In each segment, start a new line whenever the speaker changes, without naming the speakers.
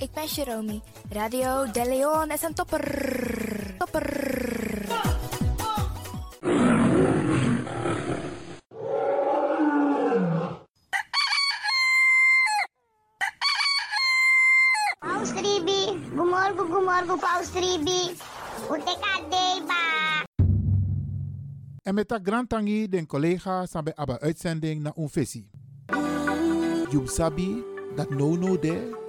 ik ben Jeromy. Radio De Leon is een topper. Topper.
Paus Ribi, gumorgo gumorgo Paus Ribi. Uteka deba.
En met dat grantangi den collega sabe aba uitzending na unfesi. Jub sabi dat no no de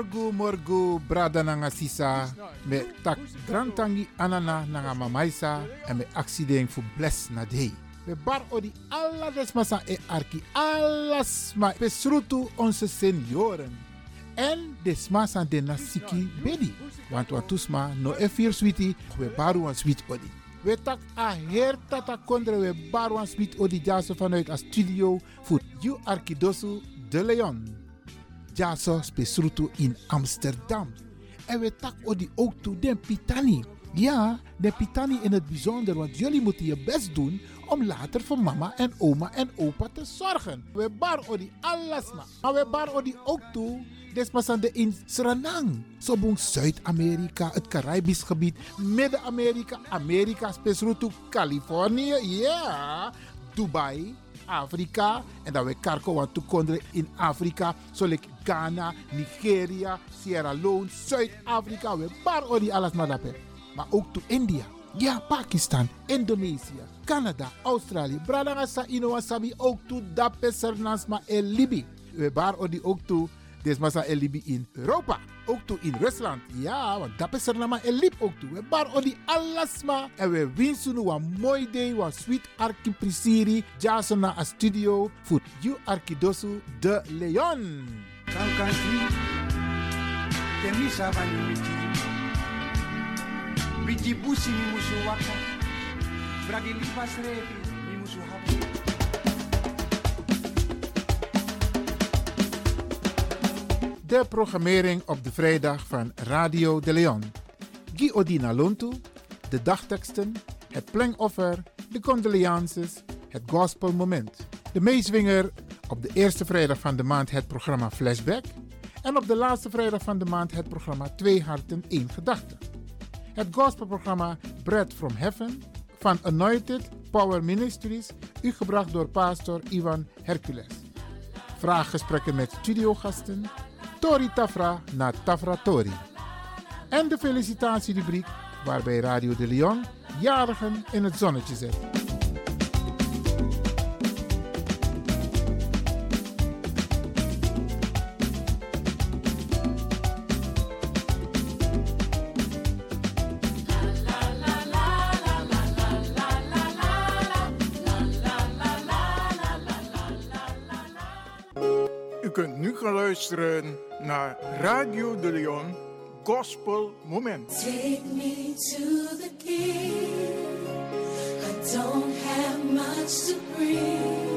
Morgu morgu brada nanga sisa me tak grantangi anana nanga mamaisa en me accident fu bless na dei. We bar odi alla desmasa e arki alles ma besrutu onze senioren. En desmasa de nasiki bedi. Want wat tusma no e fir we baru wan sweet odi. We tak a her tata kondre we baru wan sweet odi jaso vanuit a studio voor you arkidosu de Leon. Jaso spesrutu in Amsterdam. En we tak odi ook den Pitani. Ja, de Pitani in het bijzonder, want jullie moeten je best doen om later voor mama en oma en opa te zorgen. We bar odi alles ma. Maar we bar odi ook toe Despasande in Suriname. Sobong Zuid-Amerika, het Caribisch gebied, Midden-Amerika, Amerika, spesrutu Californië, ja, Dubai, Afrika. En dat we karko want toekonderen in Afrika. Zoals Ghana, Nigeria, Sierra Leone, Zuid-Afrika. We bar odi alles maar daarbij. Maar ook to India. Ja, Pakistan, Indonesië, Canada, Australië. Bradangasa Inowasabi ook to dape Sernasma en Libi. We bar ook to Desmasa en Libi in Europa. Ook toe in Rusland. Ja, want dat is er nama en lip ook toe. We bar odi alasma. En we winsten een mooi day. Een sweet arki prisiri. Jason na a studio. Voor you arkidosu de Leon.
Kankansi, temisa vanyu miti. Biti busi mi musu
De programmering op de vrijdag van Radio de Leon. Guy Odina Lontu, de dagteksten, het plengoffer, de condolences, het gospelmoment. De meeswinger op de eerste vrijdag van de maand het programma Flashback. En op de laatste vrijdag van de maand het programma Twee Harten, één Gedachte. Het gospelprogramma Bread from Heaven van Anointed Power Ministries, u gebracht door pastor Ivan Hercules. Vraaggesprekken met studiogasten, Tori Tafra na Tafra Tori. En de felicitatierubriek waarbij Radio de Leon jarigen in het zonnetje zet.
U kunt nu gaan luisteren naar Radio de Leon Gospel Moment.
Take me to the king. I don't have much to bring.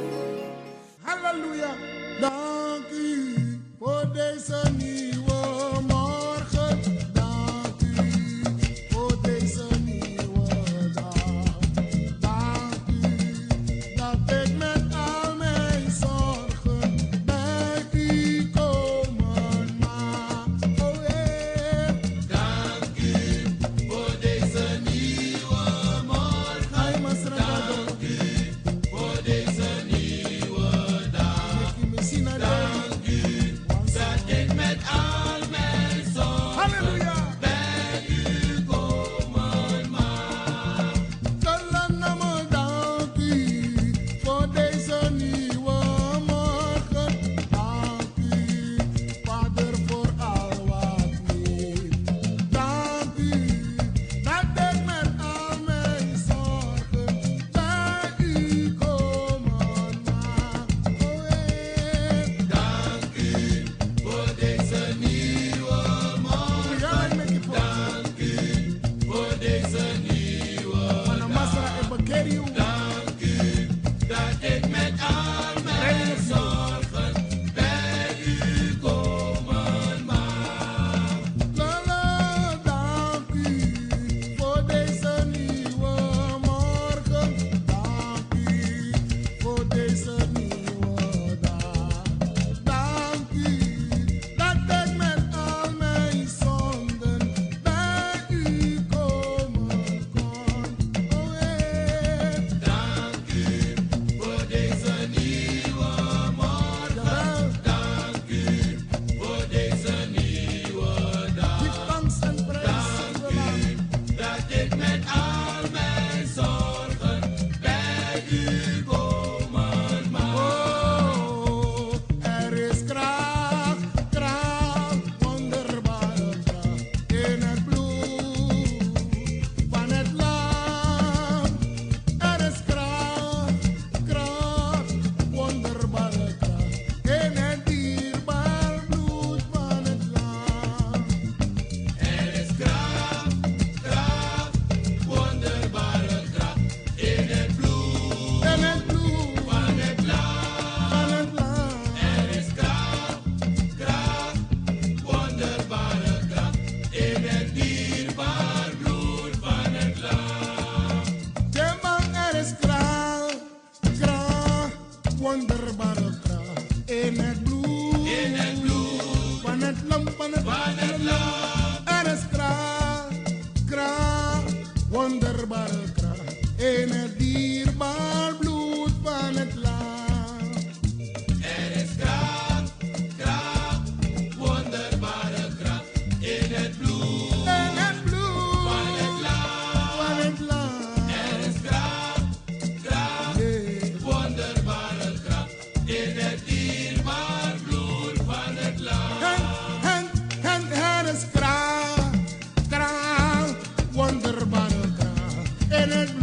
Kracht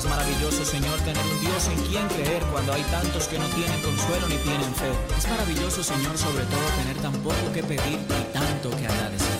Es maravilloso, Señor, tener un Dios en quien creer cuando hay tantos que no tienen consuelo ni tienen fe. Es maravilloso, Señor, sobre todo tener tan poco que pedir y tanto que agradecer.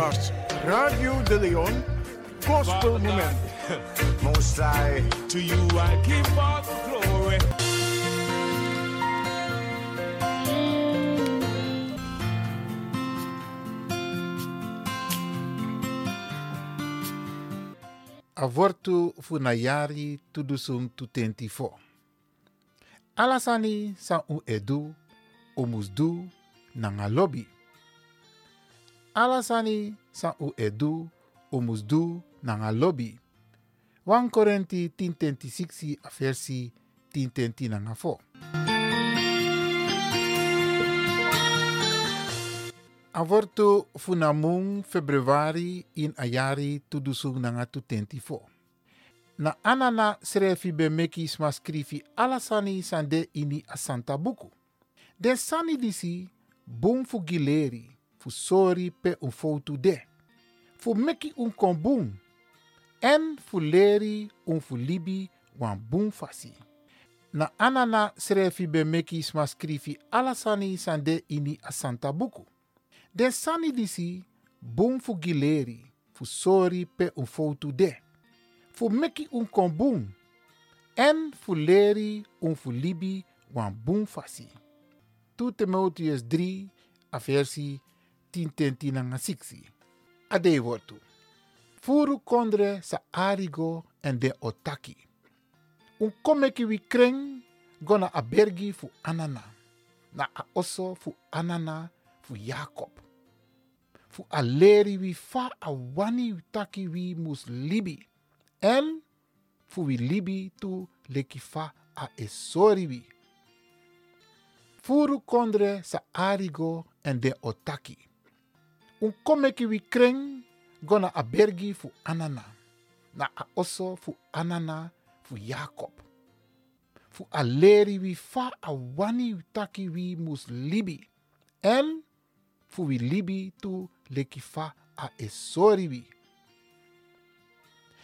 Was Radio de Leon Gospel Moment.
Most High, to you I give all the glory.
avortu funayari tudusung tutentifo. Alasani san u edu, umusdu, nanga lobby. Alasani san u edu, umusdu, nanga lobby. 1 Korinthe 10:26 a versi 10:10 nanga fo. Funamung februari in ayari tudusung nanga tutentifo. Na anana srefi be meki sma alasani sande ini a santa buku. Den sani disi bum fu gileri fu sori pe un de. Fu meki un kon bum. En fu leri un fu libi wan bum fasi. Na anana srefi be meki sma skrifi alasani sande ini a santa buku. Den sani disi bum fu gileri fu pe un de. Fu meki un kon bum. En fu leri un fu libi wan bum fasi. 2 Timotheus 3 a versi 10 ten tinanga 6. Ade wortu. Furu kondre sa arigo en de otaki. Un komeki wi kreng gona a bergi fu anana. Na a oso fu anana fu Jacob. Fu a leri wi fa a wani taki wi mus libi. En fu wi libi tu leki fa a esori wi. Furu kondre sa arigo en de otaki. Un komeki wi kreng gona a bergi fu anana. Na a oso fu anana fu Jacob. Fu a leri wi fa a wani taki wi mus libi. En fu wi libi tu leki fa a esori wi.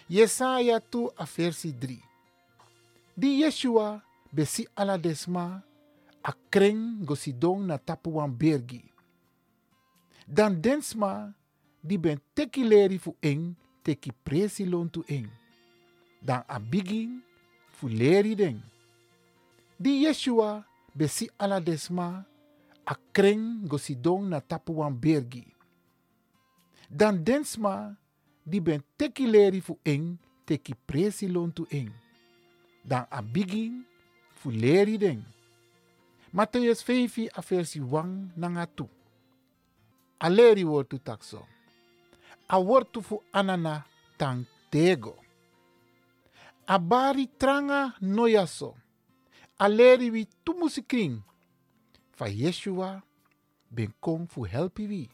Yesaya tu a versi 3. Di Yeshua besi ala desma a kreng gosidong na tapu wan bergi. Dan densma di ben teki leri fu eng teki presi tu eng. Dan a bigin fu leri. Di Yeshua besi ala desma a kreng gosidong na tapu wan bergi. Dan densma di ben teki leri fu eng teki presi tu eng. Dan a bigin fu leri den. Matthäus 5 a versi 1 nanga 2. A leri wortu takso. A wortu fu anana tang tego. A bari tranga noyaso. A leri wi tumusikring. Fa Yeshua ben kom fu helpi wi.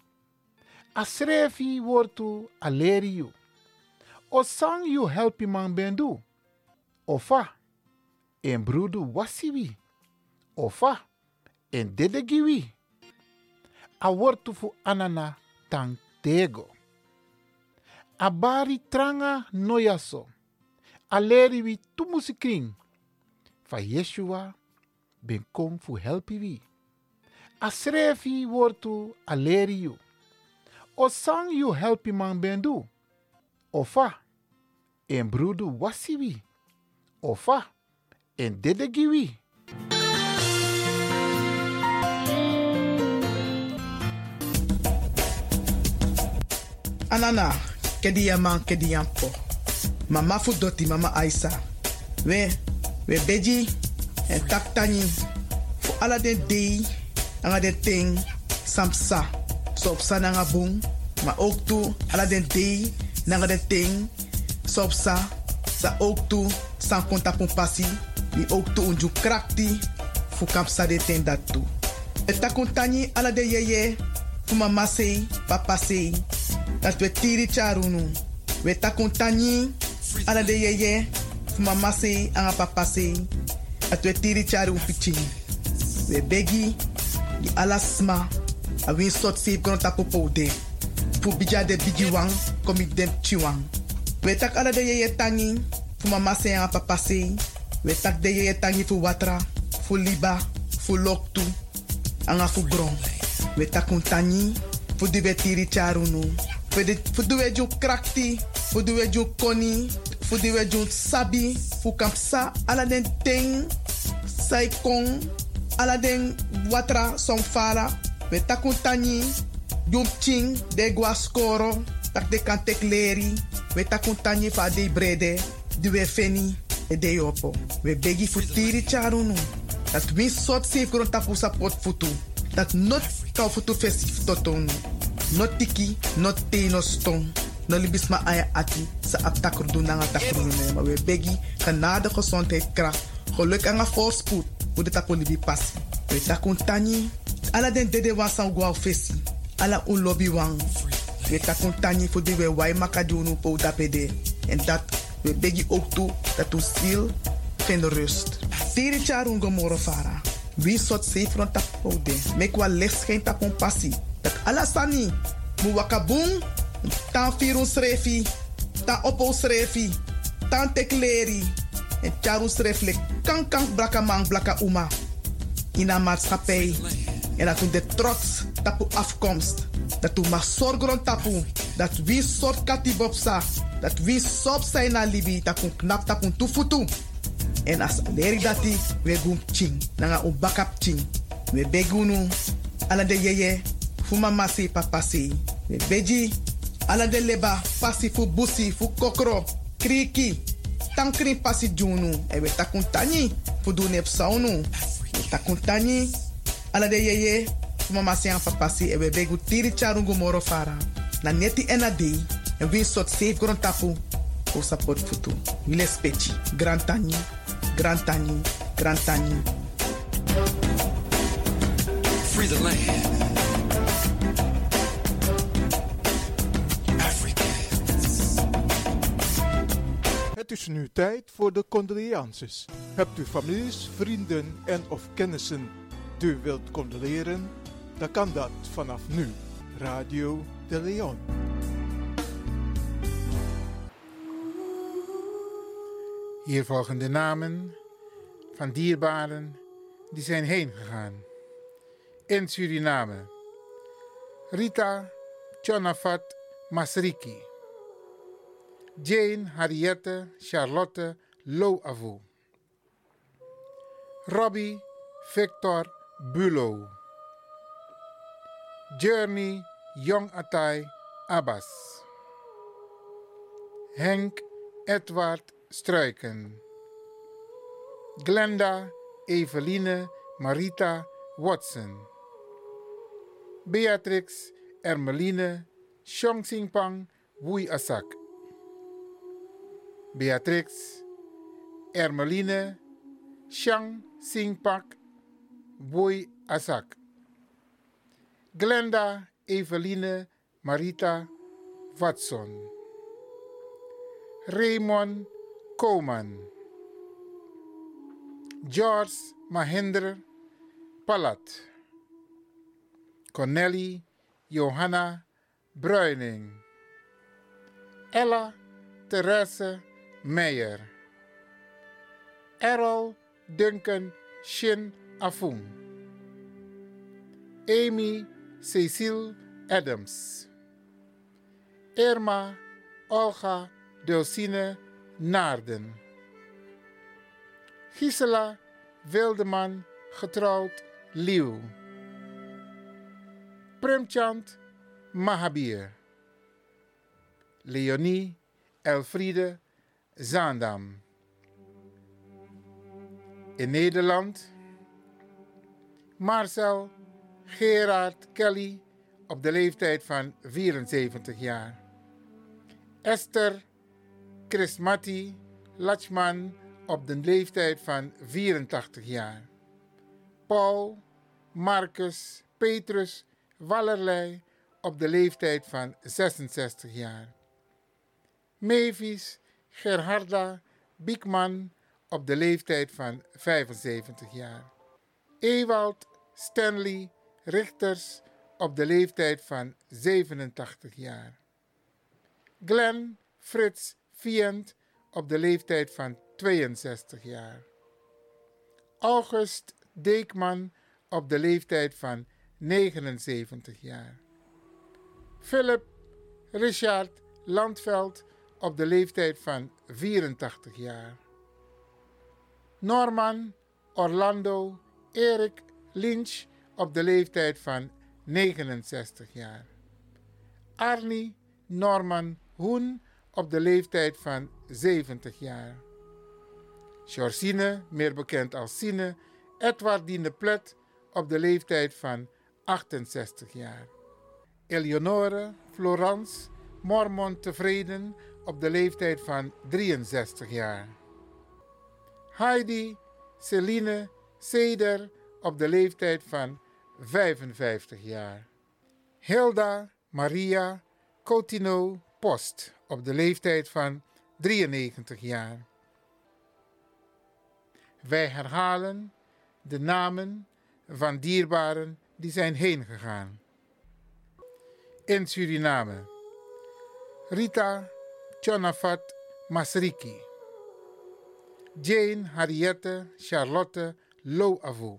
A srefi wortu a leri you. O sang you helpi man bendu. Ofa. En brudu wasi wi. Ofa. En dedegi wi. A wortu fu anana tang tego. A bari tranga noyaso. A leri wi tumusikring. Fa Yeshua ben kom fu helpi wi. A srefi wortu a leri you. O sang you helpi man bendu. Ofa. En brudu wasi wi. Ofa. En dedegi
Anana, kedi yaman kedi yampo. Mama fu doti mama Aisa. We, we beji en tak tani. Fu ala den dei, anga ting, samsa. So op sa nanga bung, ma ook tu ala den dei, nanga ting, so op sa. Ook tu, san konta pun pasi. Wi ook tu unju krakti, fu kap sa de ten dat tu. E takuntani ala de yeye, fu mama sei, papa sei. Dat we tiri charunu. We takuntani ala de yeye, mama sei, anga papa sei. Dat we tiri charu pichini. We begi, di ala sma, a win sot save kono tapu poude. Fu bija de bigi wang, komi dem chiwang. We tak ala de yeye tangi, fu mama sei, anga papa sei. We tak de yeye tangi fu watra, fu liba, fu loktu, anga fu gron. We takuntani, fu di we tiri charunu. Ju krakti, fuduwe ju koni, fuduwe ju sabi, fu sa ala den ting, sai kong, ala den watra som fara, we takun tani, jum ching, de gua skoro, tak de kan tek leri, we takun tani fa de brede, duwe feni, e de yopo. We begi futiri charunu, dat win sot safe grond tapu futu, dat not kau futu festif totonu. No tiki, no te, no stong. No libis ma aya ati sa ap takrudu na takrudu na maar we begi genade gezondheid kracht. Geluk en voorspoed. Hoe de tapo libi passi. We takun tani. Ala den dede wan san gwa fesi. Ala un lobby wang. We takun tani voor de we wai makadunu po dapede. En dat we begi ook toe dat u ziel vindt rust. Tiri charun gomoro sot safe rond tapo de. Mek wa licht geen tapon passie dat alasani mu wakabung tan firun srefi tan opo srefi tan tekleri en charu sreflek kan kan blaka uma in een maatschappij en dat de trots tapu afkomst dat u mag zorgen tapu dat wie soort katibopsa dat wie sop zijn na libi tapu knap tapu tufutu en as leri dati we gum ching ching we begunu ala de yeye fu mama si papa si. Me beji, ala de leba, pasi fu busi, fu kokro, kriki, tankri pasi junu. E we takuntani, fu du nep saunu. We takuntani, ala de yeye, fu mama si an papa si, e we begu tiri charungu moro fara. Na neti ena dei, en win sot safe gron tapu, fu support futu. Wile speci, grantani, grantani, grantani.
Free the land.
Het is nu tijd voor de condolences. Hebt u families, vrienden en of kennissen die u wilt condoleren? Dan kan dat vanaf nu. Radio de Leon.
Hier volgen de namen van dierbaren die zijn heen gegaan. In Suriname. Rita Chonafat Masriki. Jane Harriette Charlotte Loavu. Robbie Victor Bulo. Journey Jong Atai Abbas. Henk Edward Struiken. Glenda Eveline Marita Watson. Beatrix Ermeline Singpang Wui Asak. Beatrix Ermeline Shang Singpak Boy Asak. Glenda Eveline Marita Watson. Raymond Koman. George Mahinder Palat. Corneli Johanna Bruining. Ella Therese Meijer. Errol Duncan Shin Afung. Amy Cecile Adams. Irma Olga Dulcine Naarden. Gisela Wildeman getrouwd Lieuw. Premchand Mahabir. Leonie Elfriede Zaandam. In Nederland Marcel Gerard Kelly op de leeftijd van 74 jaar. Esther Chrismati Lachman op de leeftijd van 84 jaar. Paul Marcus Petrus Wallerlei op de leeftijd van 66 jaar. Mavis Gerharda Biekman op de leeftijd van 75 jaar. Ewald Stanley Richters op de leeftijd van 87 jaar. Glenn Frits Vient op de leeftijd van 62 jaar. August Deekman op de leeftijd van 79 jaar. Philip Richard Landveld op de leeftijd van 84 jaar. Norman Orlando Erik Lynch op de leeftijd van 69 jaar. Arnie Norman Hoen op de leeftijd van 70 jaar. Georgine, meer bekend als Sine, Edwardine Plet op de leeftijd van 68 jaar. Eleonore Florence Mormon Tevreden op de leeftijd van 63 jaar. Heidi Celine Seder op de leeftijd van 55 jaar. Hilda Maria Coutinho Post op de leeftijd van 93 jaar. Wij herhalen de namen van dierbaren die zijn heen gegaan. In Suriname. Rita Chonafat Masriki. Jane Harriette Charlotte Loavu.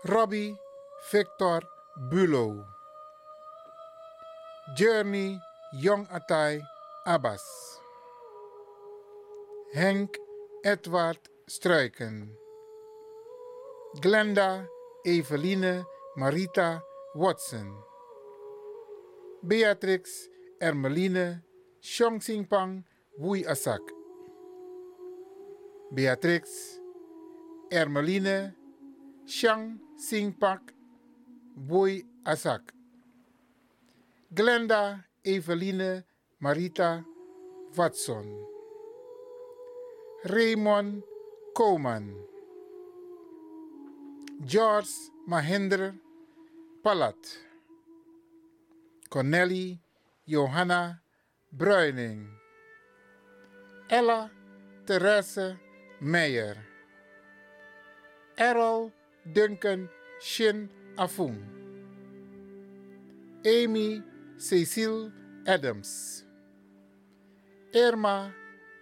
Robbie Victor Bulo. Journey Jong Atai Abbas. Henk Edward Struiken. Glenda Eveline Marita Watson. Beatrix Ermeline Pang Wui Asak. Beatrix Ermeline Shang Singpak Wui Asak. Glenda Eveline Marita Watson. Raymond Koman. George Mahinder Palat. Corneli Johanna Bruining. Ella Therese Meijer. Errol Duncan Shin Afung. Amy Cecile Adams. Irma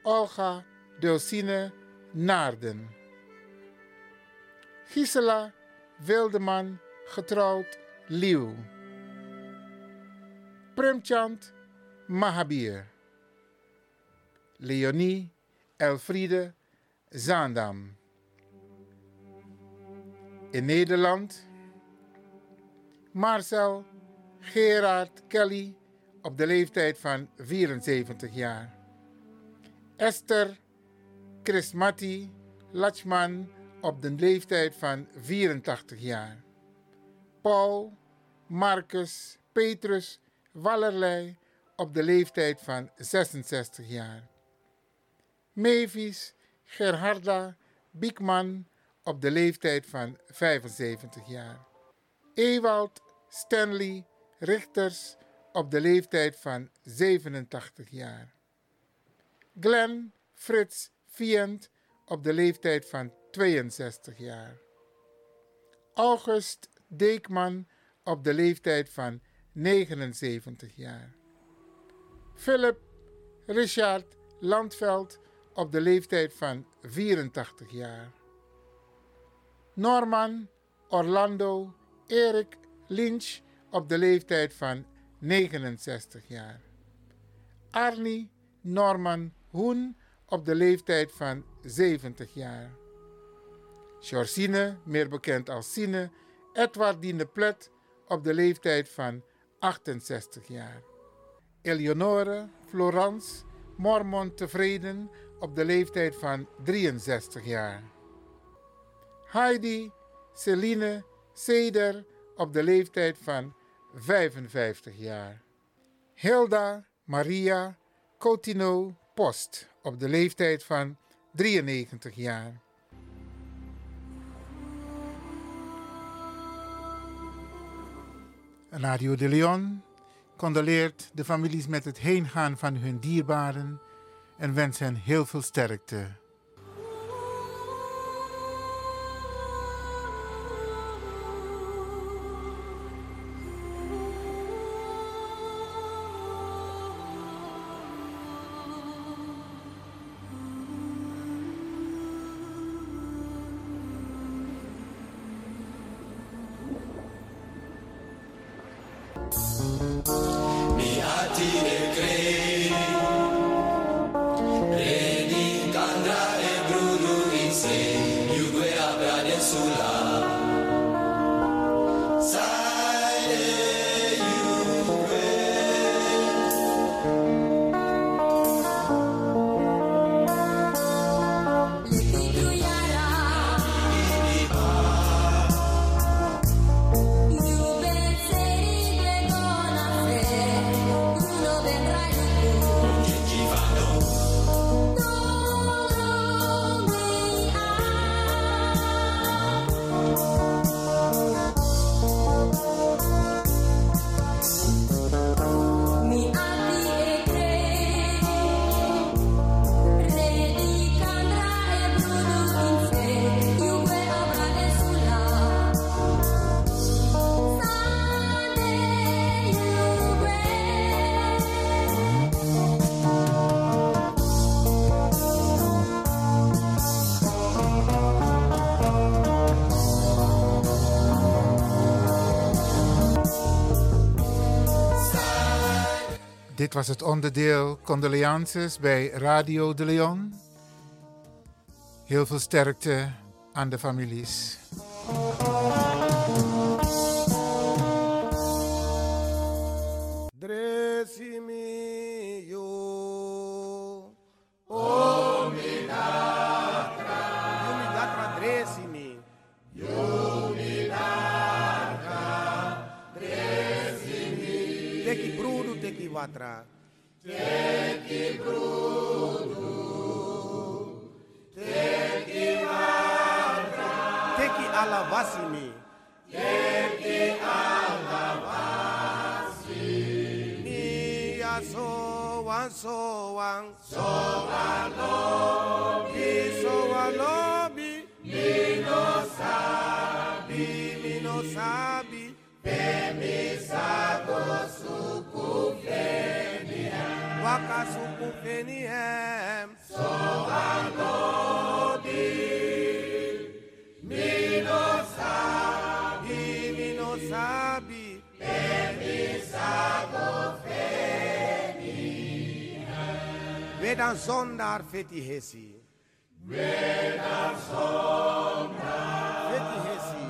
Olga Dulcine Naarden. Gisela Wildeman, getrouwd Lieuw. Premchand Mahabir. Leonie Elfriede Zaandam. In Nederland Marcel Gerard Kelly op de leeftijd van 74 jaar. Esther Chrismati Lachman op de leeftijd van 84 jaar. Paul Marcus Petrus Wallerlei op de leeftijd van 66 jaar. Mavis Gerharda Biekman op de leeftijd van 75 jaar. Ewald Stanley Richters op de leeftijd van 87 jaar. Glenn Frits Vient op de leeftijd van 62 jaar. August Deekman op de leeftijd van 79 jaar. Philip Richard Landveld op de leeftijd van 84 jaar. Norman Orlando Erik Lynch op de leeftijd van 69 jaar. Arnie Norman Hoen op de leeftijd van 70 jaar. Georgine, meer bekend als Sine, Edwardine Plet op de leeftijd van 68 jaar. Eleonore Florence Mormon Tevreden op de leeftijd van 63 jaar. Heidi Celine Seder op de leeftijd van 55 jaar. Hilda Maria Coutinho Post op de leeftijd van 93 jaar. Radio de Leon condoleert de families met het heengaan van hun dierbaren en wens hen heel veel sterkte. Dit was het onderdeel Condoleances bij Radio de Leon. Heel veel sterkte aan de families.
sukun feni feti hesi. Vedan zondar feti hesi.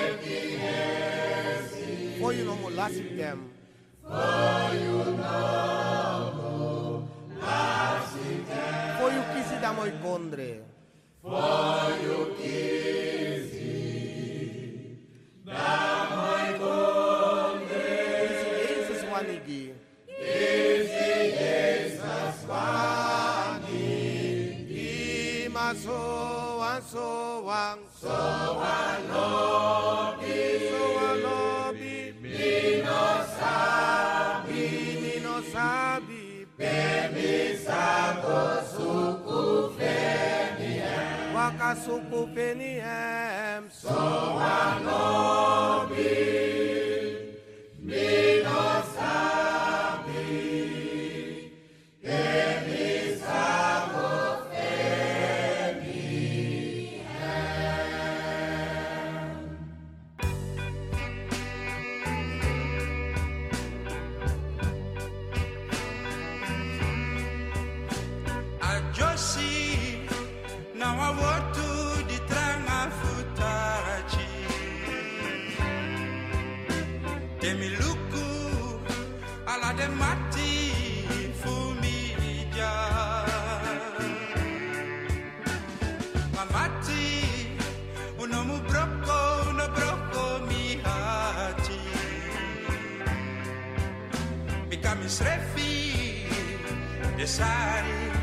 Feti hesi. For you no more lasting them. For you know. Foi o que se dá damoi condre. Foi o que se damoi condre. Dizigensas wanigi. Dizigensas wanigi. Ima soan soan soan soan Wakasuku Penihem, so one no be, no
Mamati uno mu brocco uno brocco mi hati. Mi kami srefi desari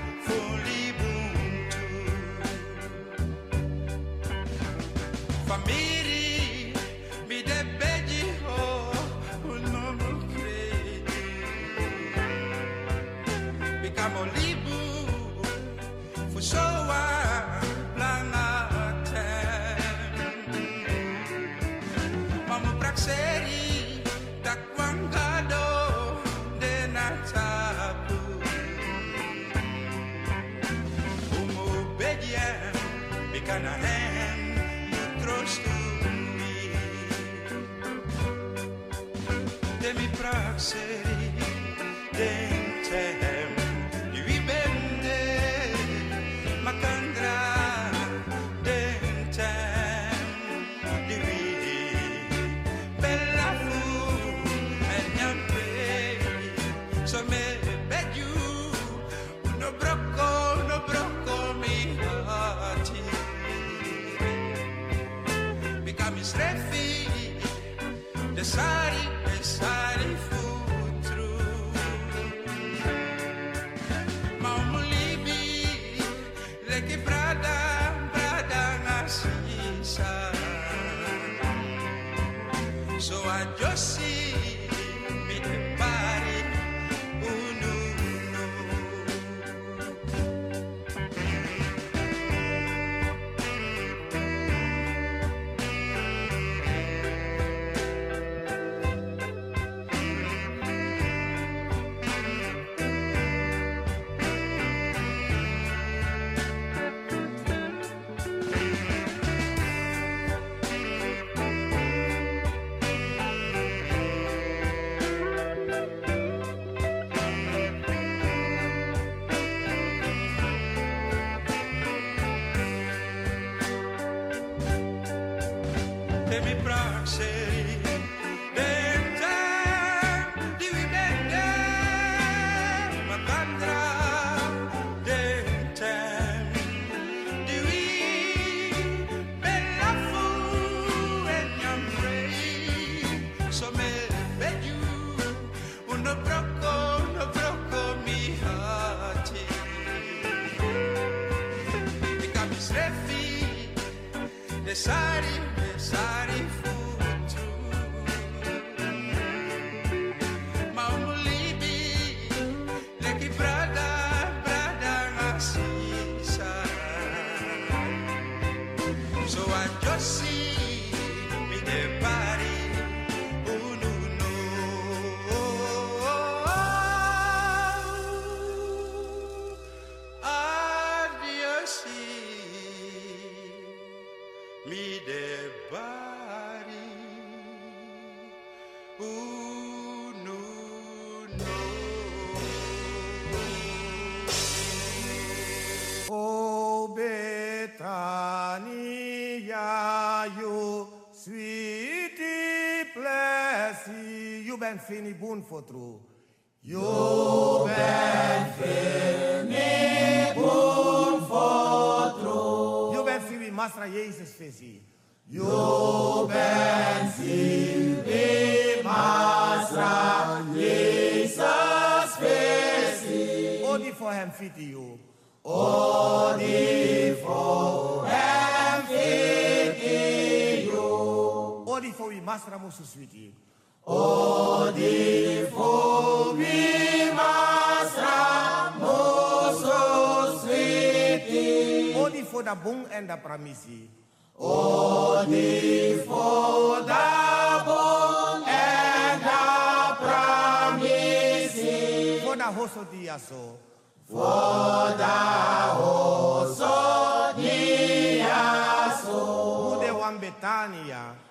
for true. You ben fini Masra Jezus visie. You ben fini Masra Jezus visie. Odi voor hem fiti you. Odi voor hem fiti you. Odi voor wie Masra musu sweetie. for the bung and the pramisi. Oh, the for the bung and the pramisi. For the hoso diaso. For the hoso diaso. Ude wambetania.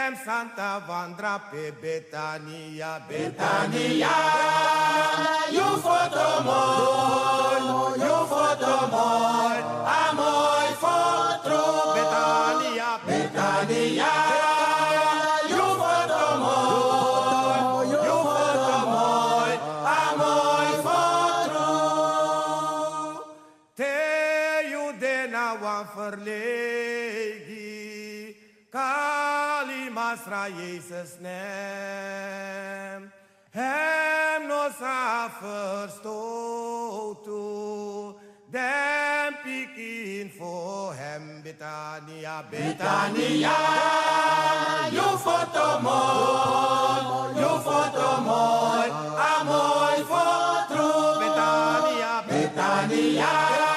evangelie. Give them Santa Vandra pe Betania, Betania. You foto mooi, you foto mooi, amoy foto Betania, Betania. You foto mooi, you foto mooi, amoy foto. Te you dena wan verlegi, kali Masra Jesus' name. Hem nos afferstoot to them picking for him, Betania, Betania, you for tomorrow, you for me. I'm amoy
for true. Betania,
Betania.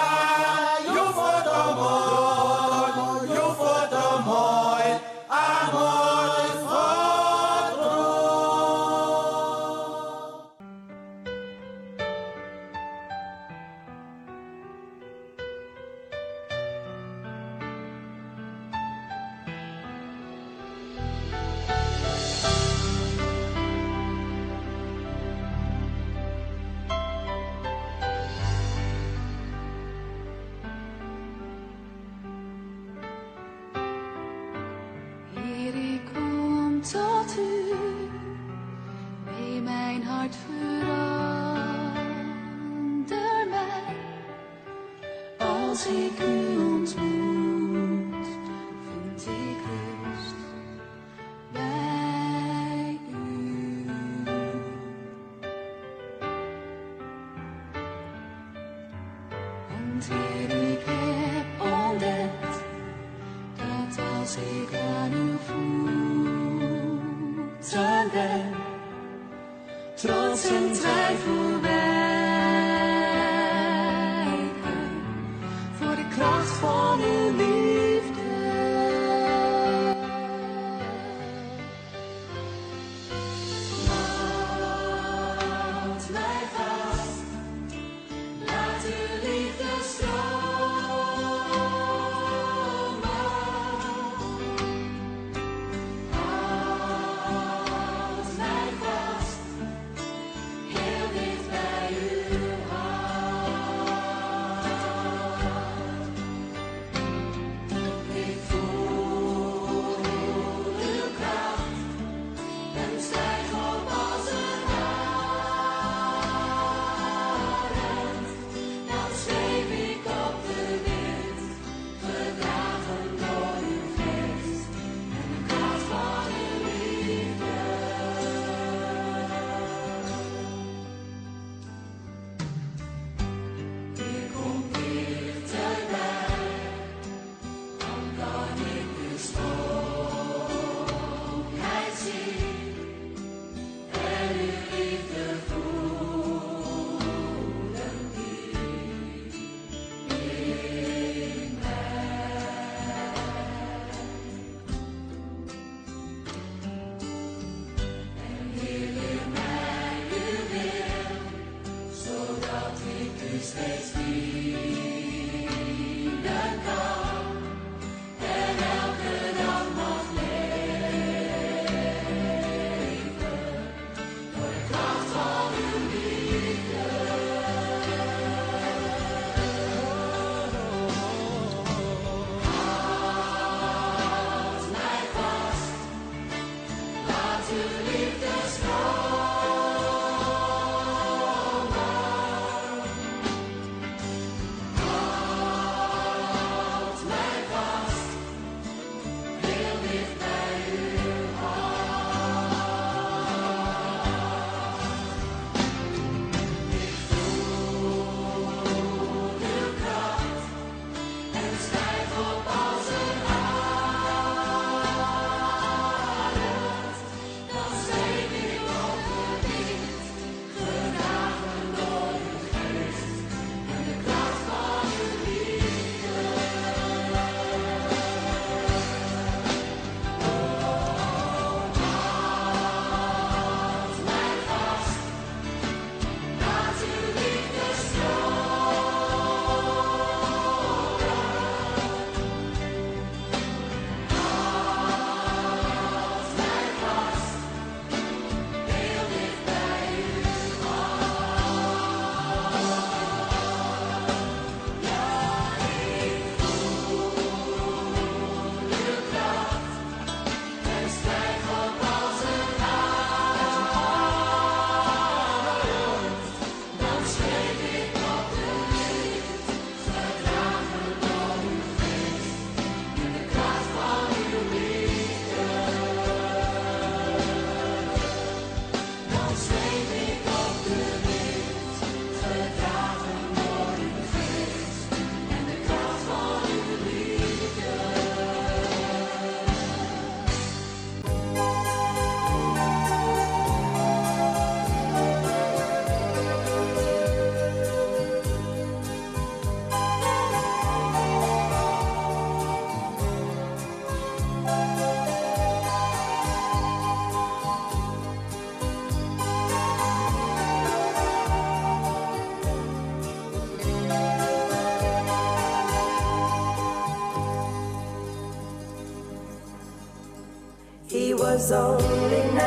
was only 19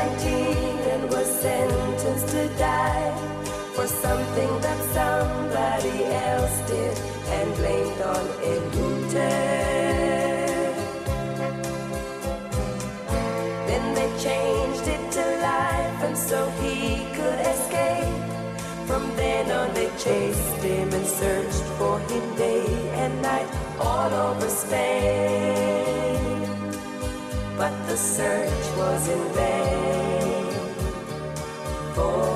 and was sentenced to die for something that somebody else did and blamed on Edutech. Then they changed it to life and so he could escape. From then on they chased him and searched for him day and night all over Spain but the search was in vain. For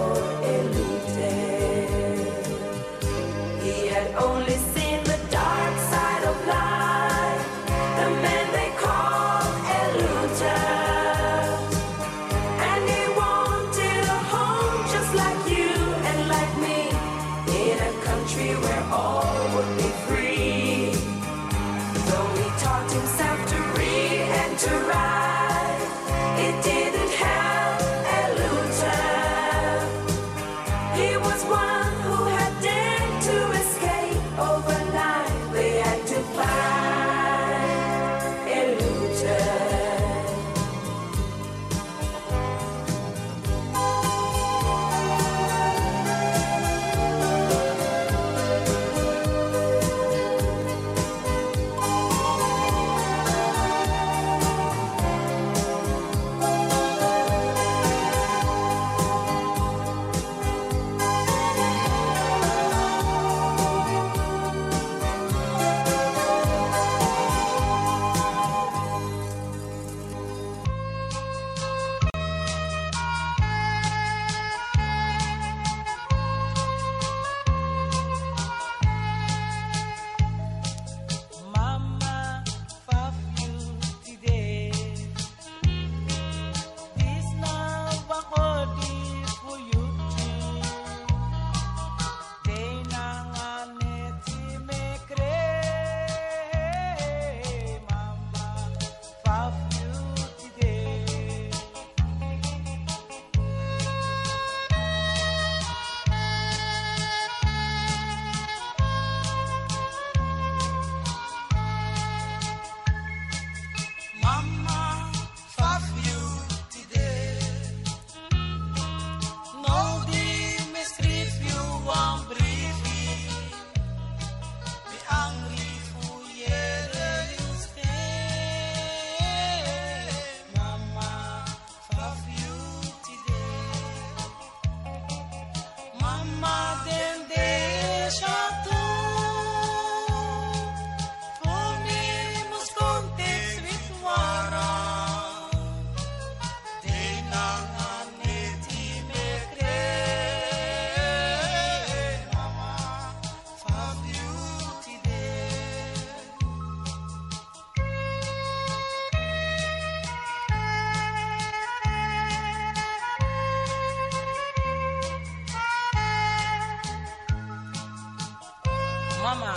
Mama,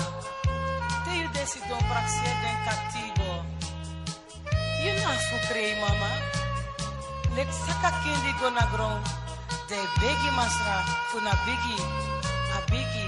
do you desi don praxia den katibo? You na fukrei, Mama. Lek saka kendi go na grão, De begi masra, funa bigi, a bigi.